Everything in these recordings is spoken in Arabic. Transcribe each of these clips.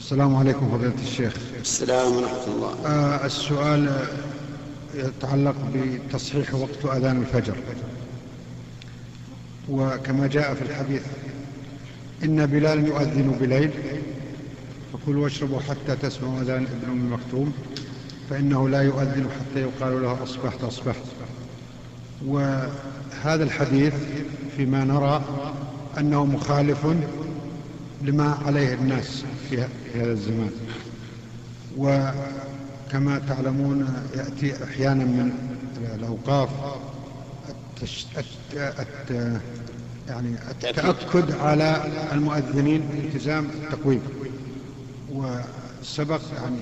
السلام عليكم فضيلة الشيخ. السلام ورحمة الله. آه السؤال يتعلق بتصحيح وقت أذان الفجر. وكما جاء في الحديث إن بلال يؤذن بليل فكلوا واشربوا حتى تسمعوا أذان ابن أم مكتوم فإنه لا يؤذن حتى يقال له أصبحت أصبحت. وهذا الحديث فيما نرى أنه مخالف لما عليه الناس في هذا الزمان. وكما تعلمون يأتي أحيانا من الأوقاف. يعني التأكد على المؤذنين بالتزام التقويم. وسبق يعني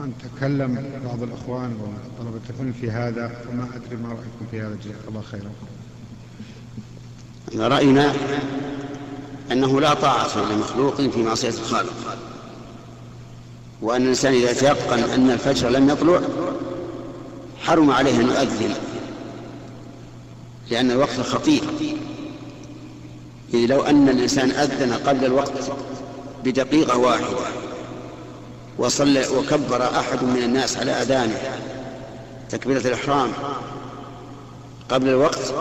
أن تكلم بعض الأخوان وطلبة العلم في هذا وما أدري ما رأيكم في هذا. جزاك الله خيرا. رأينا أنه لا طاعة لمخلوق في معصية الخالق. وأن الإنسان إذا تيقن أن الفجر لم يطلع حرم عليه أن يؤذن لأن الوقت خطير. إذ لو أن الإنسان أذن قبل الوقت بدقيقة واحدة وصلى وكبر أحد من الناس على أذانه تكبيرة الإحرام قبل الوقت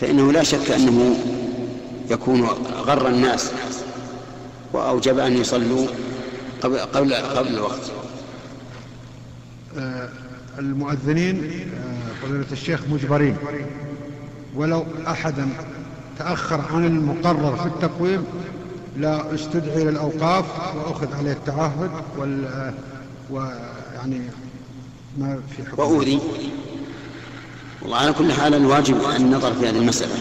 فإنه لا شك أنه يكون غر الناس وأوجب أن يصلوا قبل قبل قبل الوقت. آه المؤذنين آه فضيلة الشيخ مجبرين. ولو أحدا تأخر عن المقرر في التقويم لا استدعي إلى الأوقاف وأخذ عليه التعهد وال ويعني ما في حكم. وأوذي. والله على كل حال الواجب النظر في هذه المسألة.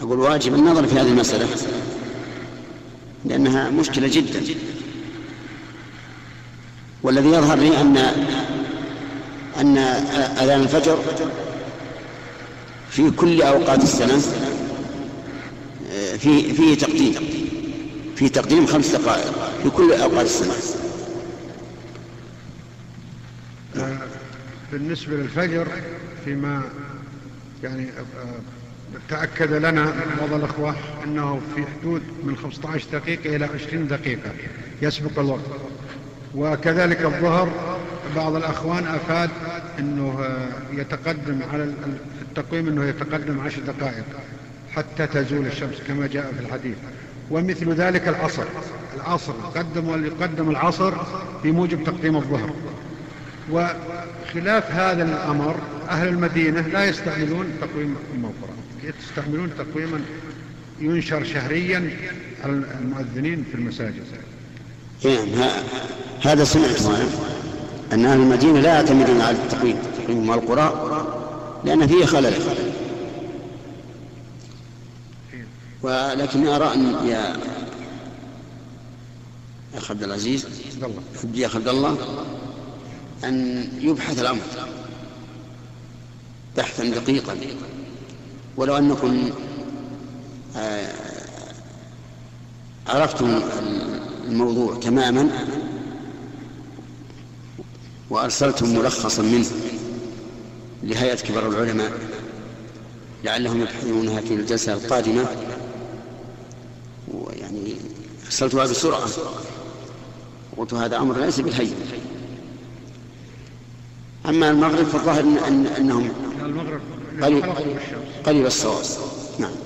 أقول واجب النظر في هذه المسألة لأنها مشكلة جدا. والذي يظهر لي أن أن أذان الفجر في كل أوقات السنة في فيه تقديم في تقديم خمس دقائق في كل أوقات السنة. بالنسبة للفجر فيما يعني تأكد لنا بعض الأخوة أنه في حدود من 15 دقيقة إلى 20 دقيقة. يسبق الوقت. وكذلك الظهر بعض الأخوان أفاد أنه يتقدم على التقويم أنه يتقدم عشر دقائق حتى تزول الشمس كما جاء في الحديث. ومثل ذلك العصر. العصر قدم ويقدم العصر في موجب تقديم الظهر. وخلاف هذا الأمر أهل المدينة لا يستعملون تقويم أم القرآن يستعملون تقويما ينشر شهريا على المؤذنين في المساجد؟ نعم هذا سمعت أن أهل المدينة لا يعتمدون على التقويم تقويم القرى لأن فيه خلل. ولكن أرى أن يا أخ عبد العزيز عبد الله أن يبحث الأمر. بحثا دقيقا. ولو أنكم آه، عرفتم الموضوع تماما وأرسلتم ملخصا منه لهيئة كبار العلماء لعلهم يبحثونها في الجلسة القادمة. ويعني أرسلتها بسرعة. قلت هذا أمر ليس بالهين أما المغرب فالظاهر أن أنهم المغرب. قريب قريب الصواب. نعم.